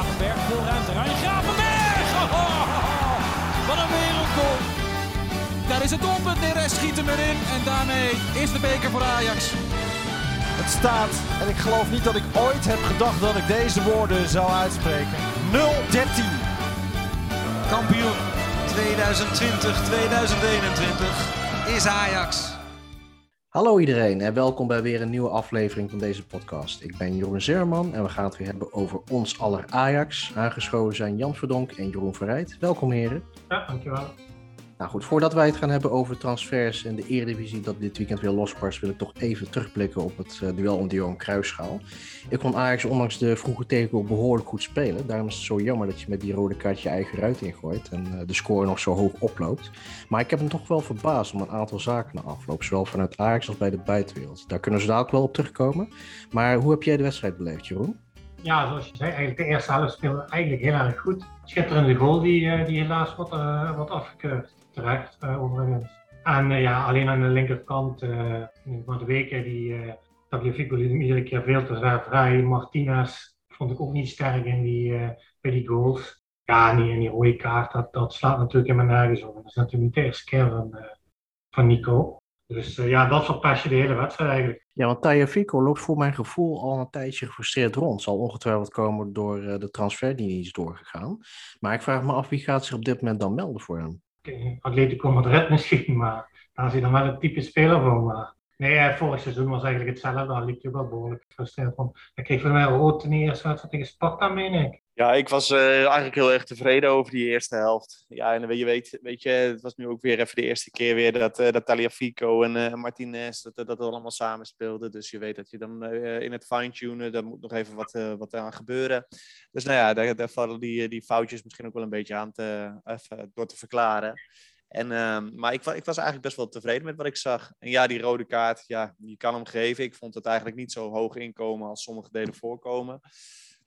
Gravenberg, veel ruimte. Ryan Gravenberg! Wat een wereldgoal. Daar is het doelpunt. Neres schiet hem erin. En daarmee is de beker voor Ajax. Het staat, en ik geloof niet dat ik ooit heb gedacht dat ik deze woorden zou uitspreken. 0-13. Kampioen 2020-2021 is Ajax. Hallo iedereen en welkom bij weer een nieuwe aflevering van deze podcast. Ik ben Jeroen Zerman en we gaan het weer hebben over ons aller Ajax. Aangeschoven zijn Jan Verdonk en Jeroen Verrijd. Welkom heren. Ja, dankjewel. Nou goed, voordat wij het gaan hebben over transfers en de Eredivisie dat dit weekend weer losbarst, wil ik toch even terugblikken op het uh, duel om de Johan Cruijffschaal. Ik vond Ajax ondanks de vroege tegengoal behoorlijk goed spelen. Daarom is het zo jammer dat je met die rode kaart je eigen ruit ingooit en uh, de score nog zo hoog oploopt. Maar ik heb hem toch wel verbaasd om een aantal zaken na afloop, zowel vanuit Ajax als bij de buitenwereld. Daar kunnen ze dadelijk wel op terugkomen. Maar hoe heb jij de wedstrijd beleefd, Jeroen? Ja, zoals je zei, eigenlijk de eerste helft speelde eigenlijk heel erg goed. Schitterende goal die, uh, die helaas wordt, uh, wordt afgekeurd. Terecht, uh, overigens. En ja, alleen aan de linkerkant, maar de weken die uh, iedere keer veel te ver vrij. Martinez vond ik ook niet sterk in die, bij die goals. Ja, en die, die rode kaart, dat, dat slaat natuurlijk helemaal nergens op. Dat is natuurlijk niet de eerste keer van Nico. Dus uh, ja, dat verpest je de hele wedstrijd eigenlijk. Ja, want Tagliafico loopt voor mijn gevoel al een tijdje gefrustreerd rond. Zal ongetwijfeld komen door uh, de transfer die niet is doorgegaan. Maar ik vraag me af, wie gaat zich op dit moment dan melden voor hem? Atletico Madrid misschien, maar daar is hij dan wel een type speler voor. Maar nee, vorig seizoen was eigenlijk hetzelfde. Daar liep hij wel behoorlijk gefrustreerd van. Hij kreeg voor mij rood in de eerste wedstrijd tegen Sparta, meen ik. Ja, ik was uh, eigenlijk heel erg tevreden over die eerste helft. Ja, en je weet, weet je, het was nu ook weer even de eerste keer weer dat, uh, dat Taliafico en uh, Martinez, dat, dat allemaal samen speelden. Dus je weet dat je dan in het fine-tunen, daar moet nog even wat, wat aan gebeuren. Dus nou ja, daar, daar vallen die, die foutjes misschien ook wel een beetje aan te, even door te verklaren. En, uh, maar ik, ik, was eigenlijk best wel tevreden met wat ik zag. En ja, die rode kaart, ja, je kan hem geven. Ik vond het eigenlijk niet zo hoog inkomen als sommige delen voorkomen.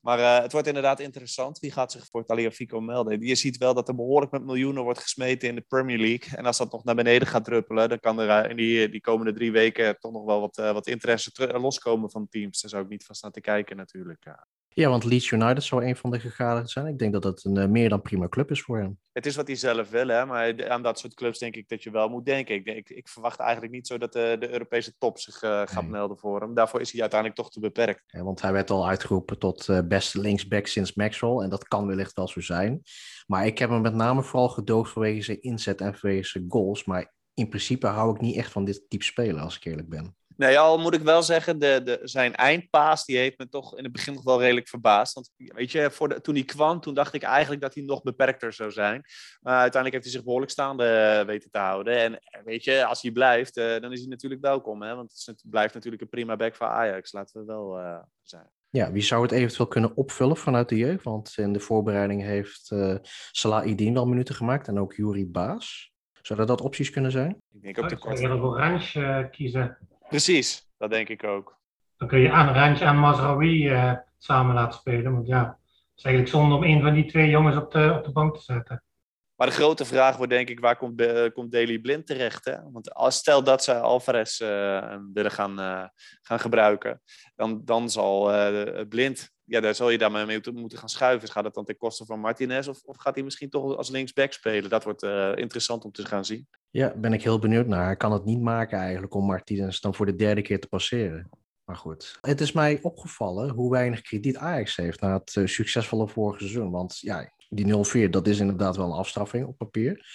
Maar uh, het wordt inderdaad interessant. Wie gaat zich voor Taliafico melden? Je ziet wel dat er behoorlijk met miljoenen wordt gesmeten in de Premier League. En als dat nog naar beneden gaat druppelen, dan kan er uh, in die, die komende drie weken toch nog wel wat, uh, wat interesse loskomen van teams. Daar zou ik niet van staan te kijken natuurlijk. Ja. Want Leeds United zou een van de gegadigden zijn. Ik denk dat dat een uh, meer dan prima club is voor hem. Het is wat hij zelf wil, hè? maar aan dat soort clubs denk ik dat je wel moet denken. Ik, ik, ik verwacht eigenlijk niet zo dat de, de Europese top zich uh, gaat nee. melden voor hem. Daarvoor is hij uiteindelijk toch te beperkt. Ja, want hij werd al uitgeroepen tot uh, beste linksback sinds Maxwell. En dat kan wellicht wel zo zijn. Maar ik heb hem met name vooral gedoogd vanwege zijn inzet en vanwege zijn goals. Maar in principe hou ik niet echt van dit type spelen, als ik eerlijk ben. Nee, al moet ik wel zeggen, de, de, zijn eindpaas die heeft me toch in het begin nog wel redelijk verbaasd. Want weet je, voor de, toen hij kwam, toen dacht ik eigenlijk dat hij nog beperkter zou zijn. Maar uiteindelijk heeft hij zich behoorlijk staande weten te houden. En weet je, als hij blijft, uh, dan is hij natuurlijk welkom. Hè? Want het blijft natuurlijk een prima back voor Ajax, laten we wel uh, zijn. Ja, wie zou het eventueel kunnen opvullen vanuit de jeugd? Want in de voorbereiding heeft uh, Salah Idin wel minuten gemaakt en ook Yuri Baas. Zouden dat opties kunnen zijn? Ik denk ook de korte. Ik zou Orange kiezen. Precies, dat denk ik ook. Dan kun je aan Randje en Mazraoui uh, samen laten spelen. Want ja, het is eigenlijk zonde om een van die twee jongens op de, op de bank te zetten. Maar de grote vraag wordt denk ik, waar komt, uh, komt Daily Blind terecht? Hè? Want als, stel dat ze Alvarez uh, willen gaan, gaan gebruiken, dan, dan zal Blind, ja, daar zal je daarmee mee moeten gaan schuiven. Gaat het dan ten koste van Martinez of, of gaat hij misschien toch als linksback spelen? Dat wordt interessant om te gaan zien. Ja, ben ik heel benieuwd naar. Hij kan het niet maken eigenlijk om Martinez dan voor de derde keer te passeren. Maar goed, het is mij opgevallen hoe weinig krediet Ajax heeft na het uh, succesvolle vorige seizoen. Want ja, die 0-4, dat is inderdaad wel een afstraffing op papier.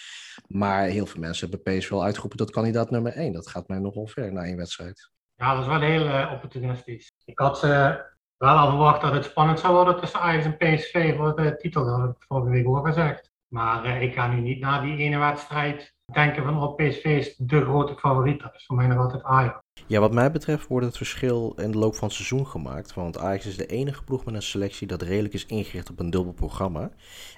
Maar heel veel mensen hebben PSV wel uitgeroepen tot kandidaat nummer 1. Dat gaat mij nogal ver na één wedstrijd. Ja, dat is wel heel uh, opportunistisch. Ik had uh, wel al verwacht dat het spannend zou worden tussen Ajax en PSV voor de titel. Dat heb ik vorige week ook gezegd. Maar ik ga nu niet na die ene wedstrijd denken van oh, PSV is de grote favoriet. Dat is voor mij nog altijd Ajax. Ja, wat mij betreft wordt het verschil in de loop van het seizoen gemaakt. Want Ajax is de enige ploeg met een selectie dat redelijk is ingericht op een dubbel programma.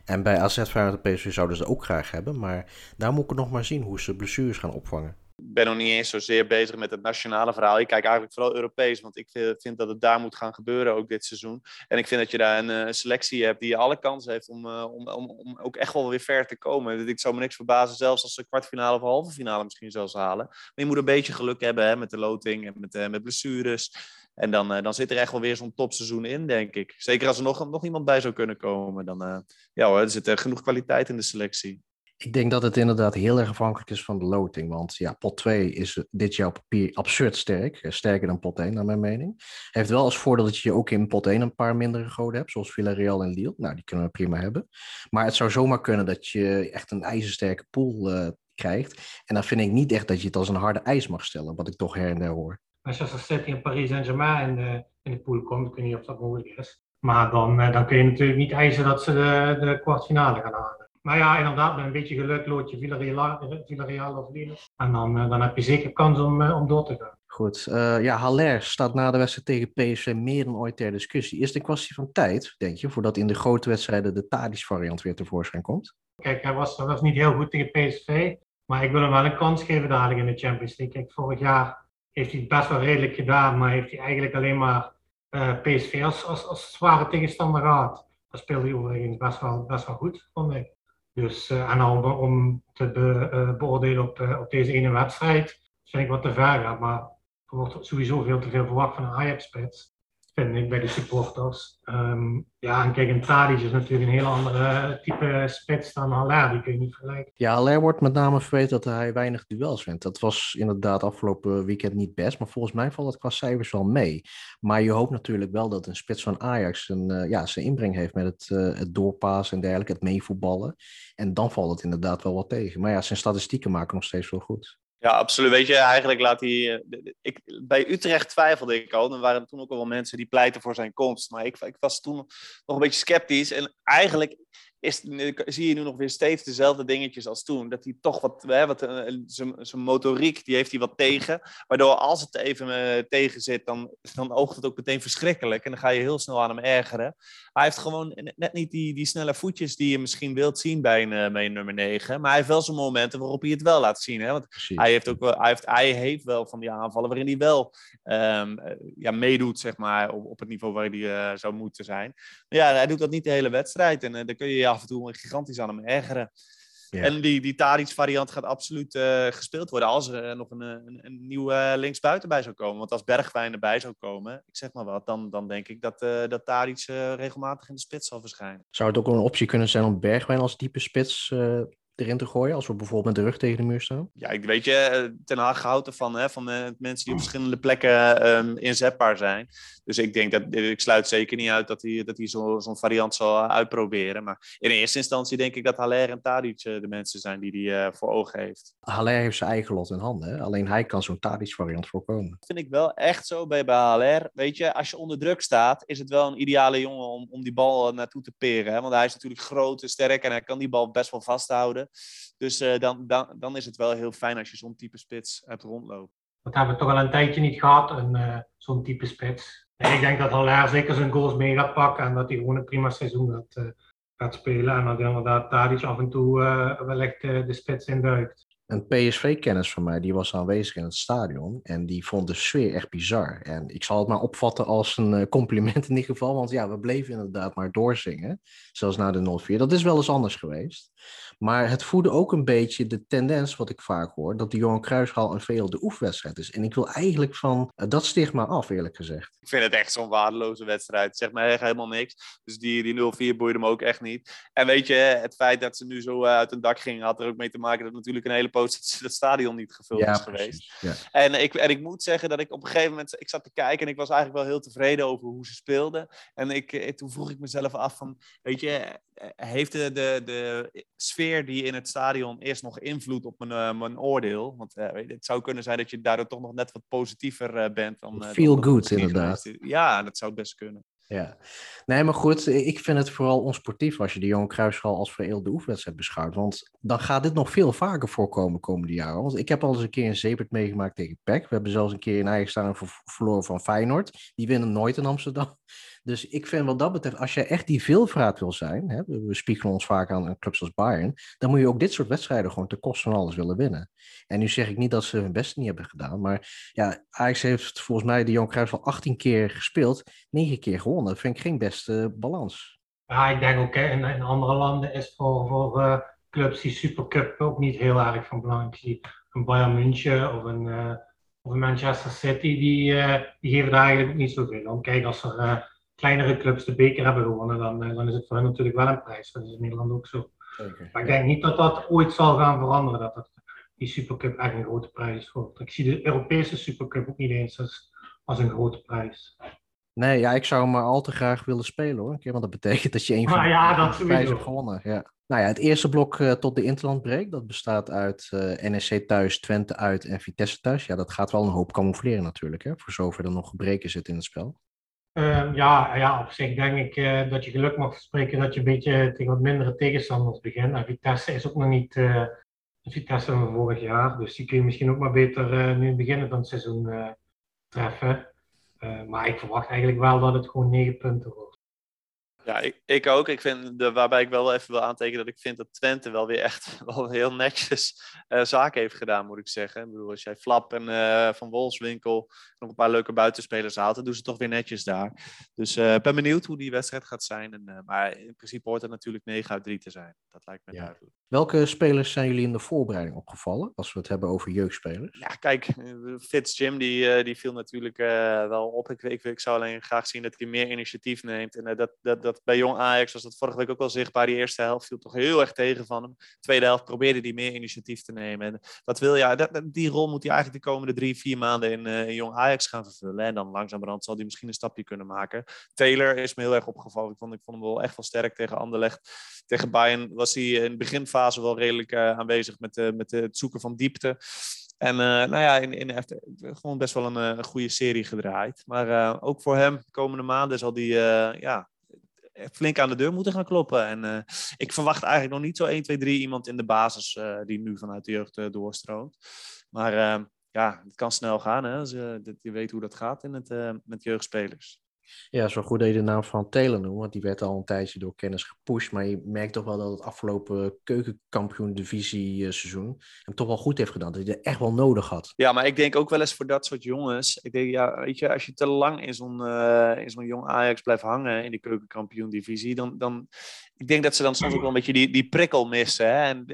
En bij AZ Feyenoord en PSV zouden ze ook graag hebben. Maar daar moet ik nog maar zien hoe ze blessures gaan opvangen ben nog niet eens zozeer bezig met het nationale verhaal. Ik kijk eigenlijk vooral Europees, want ik vind dat het daar moet gaan gebeuren ook dit seizoen. En ik vind dat je daar een, een selectie hebt die alle kansen heeft om, uh, om, om, om ook echt wel weer ver te komen. Ik zou me niks verbazen, zelfs als ze kwartfinale of halve finale misschien zelfs halen. Maar je moet een beetje geluk hebben hè, met de loting en met, uh, met blessures. En dan, dan zit er echt wel weer zo'n topseizoen in, denk ik. Zeker als er nog, nog iemand bij zou kunnen komen. Dan ja hoor, er zit er genoeg kwaliteit in de selectie. Ik denk dat het inderdaad heel erg afhankelijk is van de loting. Want ja, pot 2 is dit jaar op papier absurd sterk. Eh, sterker dan pot 1, naar mijn mening. Heeft wel als voordeel dat je ook in pot 1 een paar mindere goden hebt. Zoals Villarreal en Lille. Nou, die kunnen we prima hebben. Maar het zou zomaar kunnen dat je echt een ijzersterke pool uh, krijgt. En dan vind ik niet echt dat je het als een harde ijs mag stellen. Wat ik toch her en der hoor. Manchester City en Paris Saint-Germain in de, in de pool komt. Ik weet niet of dat mogelijk is. Maar dan, uh, dan kun je natuurlijk niet eisen dat ze de, de kwartfinale gaan halen. Maar ja, inderdaad, met een beetje geluk lood je Villarreal, Villarreal of Lille. En dan, uh, dan heb je zeker kans om, uh, om door te gaan. Goed. Uh, ja, Haller staat na de wedstrijd tegen PSV meer dan ooit ter discussie. Is het een kwestie van tijd, denk je, voordat in de grote wedstrijden de Tadic-variant weer tevoorschijn komt? Kijk, hij was, hij was niet heel goed tegen PSV. Maar ik wil hem wel een kans geven dadelijk in de Champions League. Kijk, vorig jaar heeft hij het best wel redelijk gedaan. Maar heeft hij eigenlijk alleen maar PSV als, als, als zware tegenstander gehad. Dat speelde hij overigens best wel, best wel goed, vond ik. Dus, uh, en al om te be, uh, beoordelen op, uh, op deze ene wedstrijd, vind ik wat te ver. Maar er wordt sowieso veel te veel verwacht van een Ajax-spits, vind ik, bij de supporters. Um, ja, en kijk, een Tadic is natuurlijk een heel andere type spits dan Haller, die kun je niet vergelijken. Ja, Haller wordt met name verweten dat hij weinig duels wint. Dat was inderdaad afgelopen weekend niet best, maar volgens mij valt het qua cijfers wel mee. Maar je hoopt natuurlijk wel dat een spits van Ajax een, uh, ja, zijn inbreng heeft met het, uh, het doorpassen en dergelijke, het meevoetballen. En dan valt het inderdaad wel wat tegen. Maar ja, zijn statistieken maken nog steeds wel goed. Ja, absoluut. Weet je, eigenlijk laat hij. Eh, ik, bij Utrecht twijfelde ik al. Er waren toen ook al wel mensen die pleiten voor zijn komst. Maar ik, ik was toen nog een beetje sceptisch. En eigenlijk is, zie je nu nog weer steeds dezelfde dingetjes als toen. Dat hij toch wat, hè, wat uh, zijn motoriek, die heeft hij wat tegen. Waardoor als het even uh, tegen zit, dan, dan oogt het ook meteen verschrikkelijk. En dan ga je heel snel aan hem ergeren. Hij heeft gewoon net niet die, die snelle voetjes die je misschien wilt zien bij een, bij een nummer 9. Maar hij heeft wel zijn momenten waarop hij het wel laat zien. Hè? Want hij heeft, ook wel, hij, heeft, hij heeft wel van die aanvallen waarin hij wel um, ja, meedoet, zeg maar, op, op het niveau waar hij zou moeten zijn. Maar ja, hij doet dat niet de hele wedstrijd. En dan kun je af en toe gigantisch aan hem ergeren. En die, die Tadic-variant gaat absoluut uh, gespeeld worden als er uh, nog een, een, een nieuwe uh, linksbuiten bij zou komen. Want als Bergwijn erbij zou komen, ik zeg maar wat, dan, dan denk ik dat, dat Tadic regelmatig in de spits zal verschijnen. Zou het ook een optie kunnen zijn om Bergwijn als diepe spits erin te gooien als we bijvoorbeeld met de rug tegen de muur staan? Ja, ik weet je, Ten Haag houdt ervan, hè, van uh, mensen die op verschillende plekken um, inzetbaar zijn. Dus ik denk dat, ik sluit zeker niet uit dat hij, dat hij zo'n zo variant zal uitproberen. Maar in eerste instantie denk ik dat Haller en Tadic de mensen zijn die hij uh, voor ogen heeft. Haller heeft zijn eigen lot in handen, hè? alleen hij kan zo'n Tadic variant voorkomen. Dat vind ik wel echt zo bij, bij Haller. Weet je, als je onder druk staat, is het wel een ideale jongen om, om die bal naartoe te peren. Hè? Want hij is natuurlijk groot en sterk en hij kan die bal best wel vasthouden. Dus uh, dan, dan, dan is het wel heel fijn als je zo'n type spits hebt rondlopen. Dat hebben we toch al een tijdje niet gehad, een, uh, zo'n type spits. En ik denk dat Haller zeker zijn goals mee gaat pakken en dat hij gewoon een prima seizoen gaat, uh, gaat spelen. En dat inderdaad Tadic af en toe wellicht de spits induikt. Een PSV-kennis van mij, die was aanwezig in het stadion en die vond de sfeer echt bizar. En ik zal het maar opvatten als een compliment in ieder geval, want ja, we bleven inderdaad maar doorzingen, zelfs na de 0-4. Dat is wel eens anders geweest. Maar het voedde ook een beetje de tendens, wat ik vaak hoor, dat de Johan Cruijffschaal een veel de oefenwedstrijd is. En ik wil eigenlijk van uh, dat stigma af, eerlijk gezegd. Ik vind het echt zo'n waardeloze wedstrijd. Zeg maar echt helemaal niks. Dus die, die 0-4 boeide me ook echt niet. En weet je, het feit dat ze nu zo uh, uit een dak gingen, had er ook mee te maken dat natuurlijk een hele poos het stadion niet gevuld ja, is geweest. Ja. En, ik, en ik moet zeggen dat ik op een gegeven moment, ik zat te kijken en ik was eigenlijk wel heel tevreden over hoe ze speelden. En ik, toen vroeg ik mezelf af van, weet je, heeft de, de, de sfeer die in het stadion eerst nog invloed op mijn, uh, mijn oordeel? Want uh, het zou kunnen zijn dat je daardoor toch nog net wat positiever uh, bent. Dan, Feel dan good, inderdaad. Ja, dat zou best kunnen. Ja, nee, maar goed, ik vind het vooral onsportief als je de Johan Cruijffschaal als vereelde oefenwedstrijd beschouwt. Want dan gaat dit nog veel vaker voorkomen komende jaren. Want ik heb al eens een keer een zeepert meegemaakt tegen PEC. We hebben zelfs een keer in eigen staan verloren van Feyenoord. Die winnen nooit in Amsterdam. Dus ik vind wat dat betreft, als je echt die veelvraat wil zijn, hè, we spiegelen ons vaak aan clubs als Bayern, dan moet je ook dit soort wedstrijden gewoon ten koste van alles willen winnen. En nu zeg ik niet dat ze hun best niet hebben gedaan, maar ja, Ajax heeft volgens mij de Cruijff al 18 keer gespeeld, 9 keer gewonnen. Dat vind ik geen beste balans. Ja, ik denk ook in, in andere landen is voor, uh, clubs die Supercup ook niet heel erg van belang. Een Bayern München of een, uh, Of Manchester City, die, uh, die geven daar eigenlijk niet zoveel om. Kijk, als er kleinere clubs de beker hebben gewonnen, dan, uh, dan is het voor hen natuurlijk wel een prijs. Dat is in Nederland ook zo. Maar ik denk niet dat dat ooit zal gaan veranderen, dat, dat die Supercup echt een grote prijs wordt. Ik zie de Europese Supercup ook niet eens als, als een grote prijs. Nee, ja, ik zou hem maar al te graag willen spelen hoor. Want dat betekent dat je een van maar de ja, dat prijzen hebt gewonnen. Ja. Nou ja, het eerste blok uh, tot de interlandbreak, dat bestaat uit uh, NEC thuis, Twente uit en Vitesse thuis. Ja, dat gaat wel een hoop camoufleren natuurlijk, hè, voor zover er nog gebreken zit in het spel. Uh, ja, ja, op zich denk ik uh, dat je geluk mag spreken dat je een beetje tegen wat mindere tegenstanders begint. En Vitesse is ook nog niet uh, Vitesse van vorig jaar, dus die kun je misschien ook maar beter nu beginnen van het seizoen treffen. maar ik verwacht eigenlijk wel dat het gewoon negen punten wordt. Ja, ik, ik ook. Ik vind de, waarbij ik wel even wil aantekenen dat ik vind dat Twente wel weer echt wel heel netjes uh, zaken heeft gedaan, moet ik zeggen. Ik bedoel, als jij Flap en uh, Van Wolfswinkel nog een paar leuke buitenspelers haalt, dan doen ze toch weer netjes daar. Dus ik uh, ben benieuwd hoe die wedstrijd gaat zijn. En, maar in principe hoort het natuurlijk 9 uit 3 te zijn. Dat lijkt me ja. duidelijk. Welke spelers zijn jullie in de voorbereiding opgevallen, als we het hebben over jeugdspelers? Ja, kijk, Fitz Jim, die, die viel natuurlijk wel op. Ik, ik, ik zou alleen graag zien dat hij meer initiatief neemt. En dat, dat, dat bij jong Ajax was dat vorige week ook wel zichtbaar. Die eerste helft viel toch heel erg tegen van hem. tweede helft probeerde hij meer initiatief te nemen. En dat wil ja, dat, die rol moet hij eigenlijk de komende drie, vier maanden in, jong Ajax gaan vervullen. En dan langzamerhand zal hij misschien een stapje kunnen maken. Taylor is me heel erg opgevallen. Ik vond, ik vond hem wel echt wel sterk tegen Anderlecht. Tegen Bayern was hij in de beginfase wel redelijk uh, aanwezig met, uh, met het zoeken van diepte. En uh, nou ja, in, in, heeft gewoon best wel een, goede serie gedraaid. Maar ook voor hem, de komende maanden zal hij ja, flink aan de deur moeten gaan kloppen. En ik verwacht eigenlijk nog niet zo 1, 2, 3 iemand in de basis die nu vanuit de jeugd doorstroomt. Maar ja, het kan snel gaan. Hè, als, je weet hoe dat gaat in het, met jeugdspelers. Ja, zo goed dat je de naam van Taylor noemt, want die werd al een tijdje door kennis gepusht. Maar je merkt toch wel dat het afgelopen keukenkampioen-divisie seizoen hem toch wel goed heeft gedaan. Dat hij er echt wel nodig had. Ja, maar ik denk ook wel eens voor dat soort jongens. Ik denk, ja, weet je, als je te lang in zo'n uh, in zo'n jong Ajax blijft hangen in de keukenkampioen-divisie, dan, dan. Ik denk dat ze dan soms ook wel een beetje die, die prikkel missen. Hè? En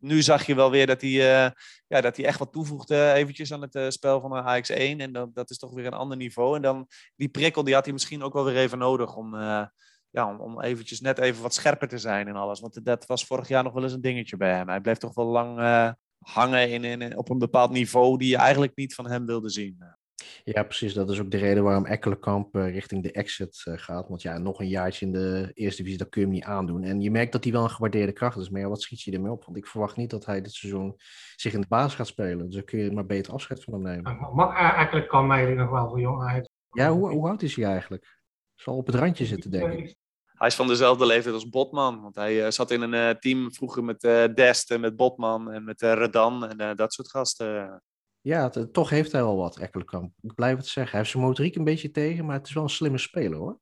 nu zag je wel weer dat hij, uh, ja, dat hij echt wat toevoegde eventjes aan het uh, spel van Ajax 1. En dat, dat is toch weer een ander niveau. En dan die prikkel, die had hij misschien ook wel weer even nodig om, uh, ja, om, om eventjes net even wat scherper te zijn en alles. Want dat was vorig jaar nog wel eens een dingetje bij hem. Hij bleef toch wel lang uh, hangen in, in, op een bepaald niveau die je eigenlijk niet van hem wilde zien. Ja, precies. Dat is ook de reden waarom Ekkelenkamp uh, richting de exit gaat. Want ja, nog een jaartje in de eerste divisie, dat kun je hem niet aandoen. En je merkt dat hij wel een gewaardeerde kracht is. Maar ja, wat schiet je ermee op? Want ik verwacht niet dat hij dit seizoen zich in de basis gaat spelen. Dus dan kun je maar beter afscheid van hem nemen. Mag Ekkelenkamp eigenlijk nog wel voor jong ja, hoe, hoe oud is hij eigenlijk? Zal op het randje zitten, denk ik. Hij is van dezelfde leeftijd als Botman. Want hij uh, zat in een uh, team vroeger met uh, Dest en met Botman en met Redan en dat soort gasten. Ja, het, toch heeft hij wel wat, Ekkelenkamp. Ik blijf het zeggen. Hij heeft zijn motoriek een beetje tegen, maar het is wel een slimme speler, hoor.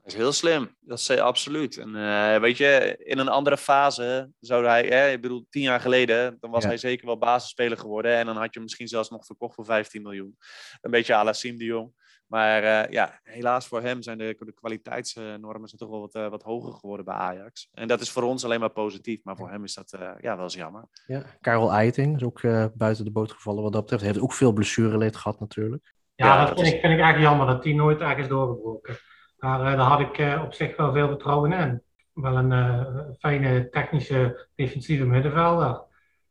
Hij is heel slim, dat is absoluut. En weet je, in een andere fase zou hij, hè, ik bedoel, tien jaar geleden, dan was ja. hij zeker wel basisspeler geworden. En dan had je hem misschien zelfs nog verkocht voor 15 miljoen. Een beetje à la Siem de Jong. Maar uh, ja, helaas voor hem zijn de, de kwaliteitsnormen zijn toch wel wat, uh, wat hoger geworden bij Ajax. En dat is voor ons alleen maar positief, maar voor hem is dat uh, ja, wel eens jammer. Ja, Karel Eiting is ook buiten de boot gevallen wat dat betreft. Hij heeft ook veel blessureleed gehad natuurlijk. Ja, ja dat, dat vind, is... ik, vind ik eigenlijk jammer dat hij nooit ergens doorgebroken. Daar, daar had ik op zich wel veel vertrouwen in. Wel een fijne technische defensieve middenvelder.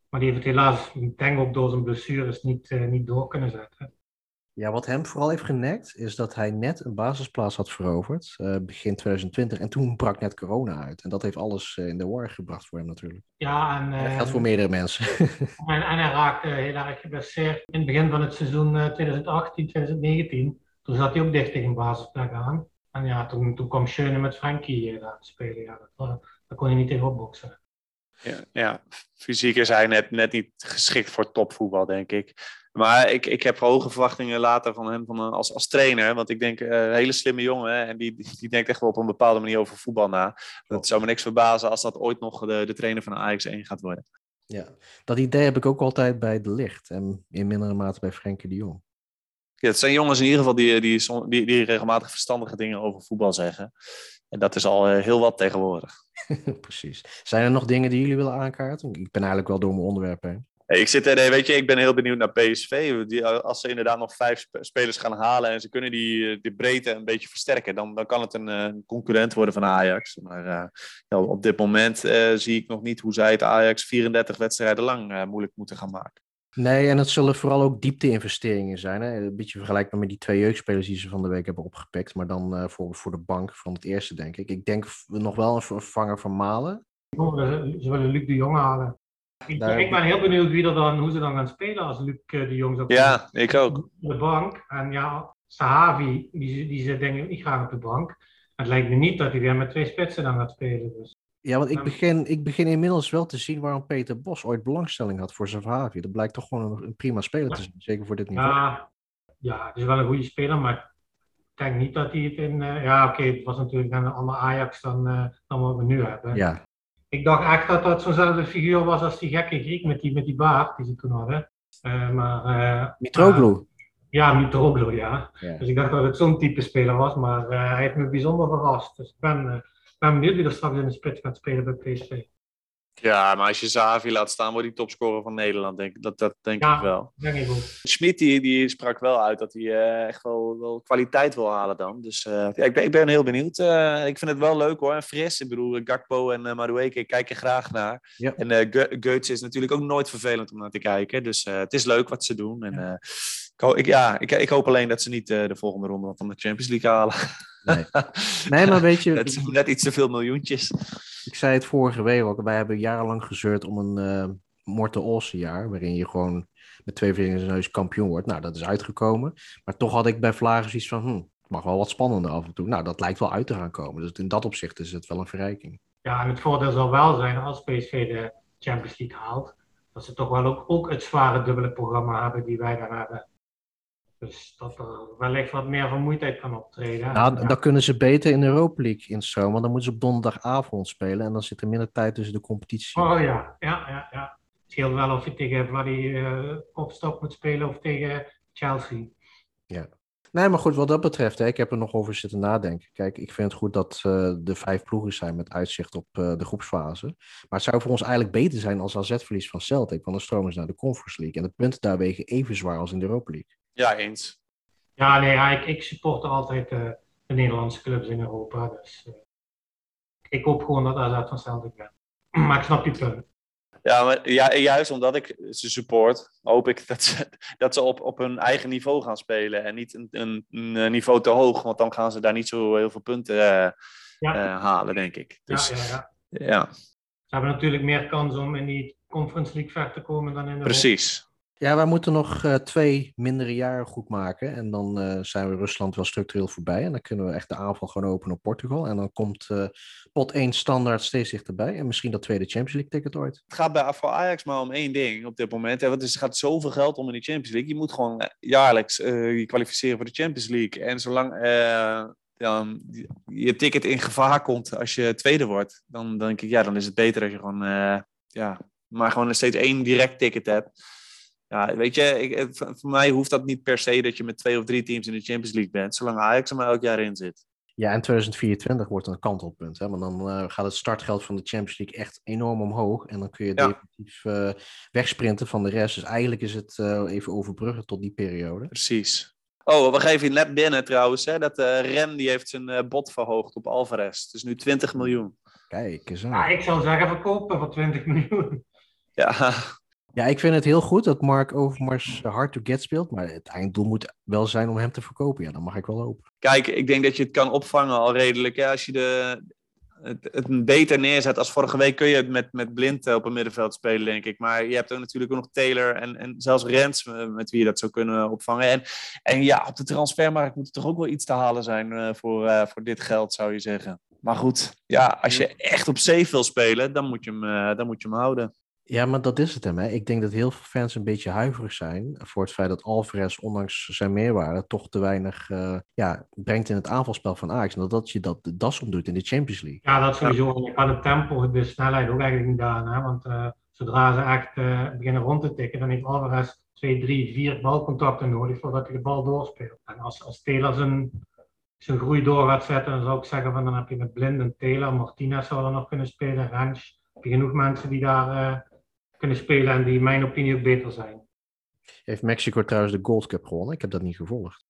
Maar die heeft het helaas, ik denk ook door zijn blessures, niet, niet door kunnen zetten. Ja, wat hem vooral heeft genekt, is dat hij net een basisplaats had veroverd, uh, begin 2020. En toen brak net corona uit. En dat heeft alles uh, in de war gebracht voor hem natuurlijk. Ja, en... Uh, dat geldt voor meerdere mensen. en, en, hij raakte heel erg geblesseerd in het begin van het seizoen 2018, 2019. Toen zat hij ook dicht tegen een basisplek aan. En ja, toen, toen kwam Schöne met Frankie daar te spelen. Ja, dat, daar kon hij niet tegen opboksen. Ja, ja, fysiek is hij net, net niet geschikt voor topvoetbal, denk ik. Maar ik, ik heb hoge verwachtingen later van hem van, als, als trainer. Want ik denk, een uh, hele slimme jongen. En die, die denkt echt wel op een bepaalde manier over voetbal na. Dat zou me niks verbazen als dat ooit nog de, de trainer van Ajax 1 gaat worden. Ja, dat idee heb ik ook altijd bij De Licht. En in mindere mate bij Frenkie de Jong. Ja, het zijn jongens in ieder geval die, die, die, die regelmatig verstandige dingen over voetbal zeggen. En dat is al uh, heel wat tegenwoordig. Precies. Zijn er nog dingen die jullie willen aankaarten? Ik ben eigenlijk wel door mijn onderwerp heen. Hey, ik, zit, er, weet je, ik ben heel benieuwd naar PSV. Die, als ze inderdaad nog vijf sp- spelers gaan halen en ze kunnen die, die breedte een beetje versterken, dan, dan kan het een eh, concurrent worden van Ajax. Maar eh, ja, op dit moment eh, zie ik nog niet hoe zij het Ajax 34 wedstrijden lang eh, moeilijk moeten gaan maken. Nee, en het zullen vooral ook diepte-investeringen zijn. Hè? Een beetje vergelijkbaar met die twee jeugdspelers die ze van de week hebben opgepikt. Maar dan eh, voor, voor de bank van het eerste, denk ik. Ik denk nog wel een vervanger van Malen. Ze ze willen Luc de Jong halen. Ik, Daar- ik ben heel benieuwd wie er dan, hoe ze dan gaan spelen als Luc eh, de Jong zou Ja, ik ook. op de bank. En ja, Sahavi, die, die zit denk ik niet graag op de bank. Het lijkt me niet dat hij weer met twee spitsen dan gaat spelen. Dus. Ja, want ik begin, ik begin inmiddels wel te zien waarom Peter Bos ooit belangstelling had voor Zavavi. Dat blijkt toch gewoon een, een prima speler te zijn. Zeker voor dit niveau. Ja, ja, het is wel een goede speler, maar ik denk niet dat hij het in... eh, ja, oké, het was natuurlijk een ander Ajax dan, eh, dan wat we nu hebben. Ja, Ik dacht echt dat dat zo'nzelfde figuur was als die gekke Griek met die, met die baard die ze toen hadden. Eh, maar eh, Mitroglou. ja, Mitroglou, ja. Ja. Dus ik dacht dat het zo'n type speler was, maar eh, hij heeft me bijzonder verrast. Dus ik ben, ben benieuwd wie er straks in de spits gaat spelen bij PSV. Ja, maar als je Zavi laat staan, wordt hij topscorer van Nederland. Denk, ik. dat, dat denk Ja. ik wel. Denk ik die, die sprak wel uit dat hij eh, echt wel, wel kwaliteit wil halen dan. Dus eh, ja, ik, ben, ik ben heel benieuwd. Eh, ik vind het wel leuk hoor, en fris. Ik bedoel, Gakpo en uh, Madueke kijk er graag naar. Ja. En uh, Ge Goetz is natuurlijk ook nooit vervelend om naar te kijken. Dus uh, het is leuk wat ze doen. En, uh, ik, ja, ik, ik, hoop alleen dat ze niet uh, de volgende ronde van de Champions League halen. Nee, nee maar weet je... Het is net iets te veel miljoentjes. Ik zei het vorige week ook. Wij hebben jarenlang gezeurd om een uh, Morten Olsen jaar. Waarin je gewoon met twee vingers in de neus kampioen wordt. Nou, dat is uitgekomen. Maar toch had ik bij Vlagen zoiets van... Hm, het mag wel wat spannender af en toe. Nou, dat lijkt wel uit te gaan komen. Dus in dat opzicht is het wel een verrijking. Ja, en het voordeel zal wel zijn als PSV de Champions League haalt. Dat ze toch wel ook, ook het zware dubbele programma hebben die wij dan hebben. Dus dat er wellicht wat meer vermoeidheid kan optreden. Nou, ja. dan kunnen ze beter in de Europa League instromen. Want dan moeten ze op donderdagavond spelen. En dan zit er minder tijd tussen de competitie. Oh ja, ja, ja. ja. Het scheelt wel of je tegen Vladi uh, Kopstok moet spelen of tegen Chelsea. Ja. Nee, maar goed, wat dat betreft, hè, ik heb er nog over zitten nadenken. Kijk, ik vind het goed dat uh, de vijf ploegen zijn met uitzicht op uh, de groepsfase. Maar het zou voor ons eigenlijk beter zijn als AZ verlies van Celtic. Want dan stromen ze naar de Conference League. En de punten daar wegen even zwaar als in de Europa League. Ja, eens. Ja, nee, ja, ik, ik support altijd uh, de Nederlandse clubs in Europa. Dus uh, ik hoop gewoon dat AZ van Celtic bent. maar ik snap je punt. Ja, maar ja, juist omdat ik ze support, hoop ik dat ze, dat ze op, op hun eigen niveau gaan spelen. En niet een, een, een niveau te hoog, want dan gaan ze daar niet zo heel veel punten uh, ja. halen, denk ik. Dus, ja, ja, ja. ja. Ze hebben natuurlijk meer kans om in die Conference League ver te komen dan in de Precies. Ja, wij moeten nog uh, twee mindere jaren goed maken. En dan uh, zijn we Rusland wel structureel voorbij. En dan kunnen we echt de aanval gewoon openen op Portugal. En dan komt uh, pot 1 standaard steeds dichterbij. En misschien dat tweede Champions League ticket ooit. Het gaat bij voor Ajax maar om één ding op dit moment. Want er gaat zoveel geld om in de Champions League. Je moet gewoon jaarlijks je kwalificeren voor de Champions League. En zolang dan je ticket in gevaar komt als je tweede wordt, dan denk ik, ja, dan is het beter als je gewoon, ja, maar gewoon steeds één direct ticket hebt. Ja, weet je, ik, voor mij hoeft dat niet per se dat je met twee of drie teams in de Champions League bent, zolang Ajax er maar elk jaar in zit. Ja, en 2024 wordt een kantelpunt. Hè? Want dan uh, gaat het startgeld van de Champions League echt enorm omhoog. En dan kun je ja. definitief uh, wegsprinten van de rest. Dus eigenlijk is het uh, even overbruggen tot die periode. Precies. Oh, we geven je net binnen trouwens. Hè, dat Ren die heeft zijn bod verhoogd op Alvarez. Dus nu 20 miljoen. Kijk eens aan. Ja, ik zou zeggen verkopen voor 20 miljoen. Ja, ja, ik vind het heel goed dat Mark Overmars hard to get speelt. Maar het einddoel moet wel zijn om hem te verkopen. Ja, dan mag ik wel hopen. Kijk, ik denk dat je het kan opvangen al redelijk. Hè? Als je de, het, het beter neerzet als vorige week kun je het met, met Blind op een middenveld spelen, denk ik. Maar je hebt ook natuurlijk ook nog Taylor en, en zelfs Rens met wie je dat zou kunnen opvangen. En, en ja, op de transfermarkt moet er toch ook wel iets te halen zijn uh, voor, voor dit geld, zou je zeggen. Maar goed, ja, als je echt op safe wil spelen, dan moet je hem, dan moet je hem houden. Ja, maar dat is het hem. Hè. Ik denk dat heel veel fans een beetje huiverig zijn voor het feit dat Alvarez, ondanks zijn meerwaarde, toch te weinig uh, ja, brengt in het aanvalspel van Ajax. En dat, dat je dat de das omdoet in de Champions League. Ja, dat sowieso. Je kan het tempo, de snelheid ook eigenlijk niet aan. Hè? Want uh, zodra ze echt uh, beginnen rond te tikken, dan heeft Alvarez twee, drie, vier balcontacten nodig voordat hij de bal doorspeelt. En als, als Taylor zijn, zijn groei door gaat zetten, dan zou ik zeggen van dan heb je met Blind en Taylor, Martinez zou er nog kunnen spelen, Rens. Heb je genoeg mensen die daar kunnen spelen en die in mijn opinie ook beter zijn. Heeft Mexico trouwens de Gold Cup gewonnen? Ik heb dat niet gevolgd.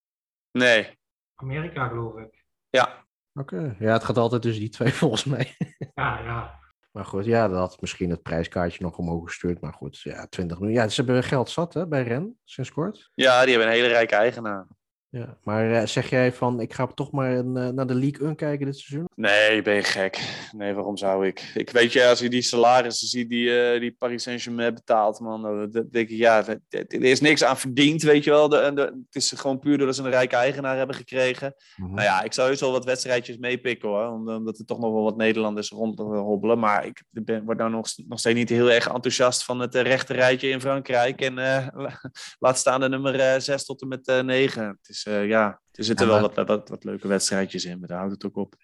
Nee, Amerika geloof ik. ja. Oké. Ja, het gaat altijd tussen die twee volgens mij. Ja, ja. Maar goed, ja, dat had misschien het prijskaartje nog omhoog gestuurd. Maar goed, ja, 20 miljoen. Ja, ze hebben geld zat hè, bij Ren, sinds kort. ja, die hebben een hele rijke eigenaar. Ja. Maar eh, zeg jij van, ik ga toch maar een, eh, naar de League 1 kijken dit seizoen? Nee, ben je gek. Nee, waarom zou ik? Ik weet je, als je die salarissen ziet die, eh, die Paris Saint-Germain betaalt, man, dan denk ik, ja, er is niks aan verdiend, weet je wel. De, de- het is gewoon puur doordat ze een rijke eigenaar hebben gekregen. Mhm. Nou ja, ik zou heus wel wat wedstrijdjes meepikken hoor, om- omdat er toch nog wel wat Nederlanders rond hobbelen. Maar ik ben, word nou nog, nog steeds niet heel erg enthousiast van het eh, rechte rijtje in Frankrijk. En laat staan de nummer eh 6 tot en met eh 9. Het is, eh, ja, er zitten Ja, wel wat, wat, wat leuke wedstrijdjes in, maar daar houdt het ook op.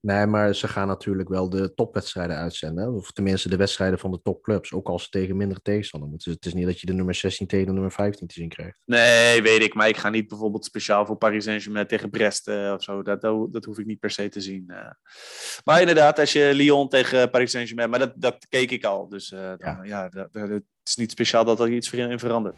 Nee, maar ze gaan natuurlijk wel de topwedstrijden uitzenden. hè. Of tenminste de wedstrijden van de topclubs. Ook als ze tegen mindere tegenstander moeten. Het is niet dat je de nummer 16 tegen de nummer 15 te zien krijgt. Nee, weet ik. Maar ik ga niet bijvoorbeeld speciaal voor Paris Saint-Germain tegen Brest eh, of zo. Dat, dat, dat hoef ik niet per se te zien. eh. Maar inderdaad, als je Lyon tegen Paris Saint-Germain... Maar dat, dat keek ik al. Dus dan, ja. dat, dat- het is niet speciaal dat er iets in verandert.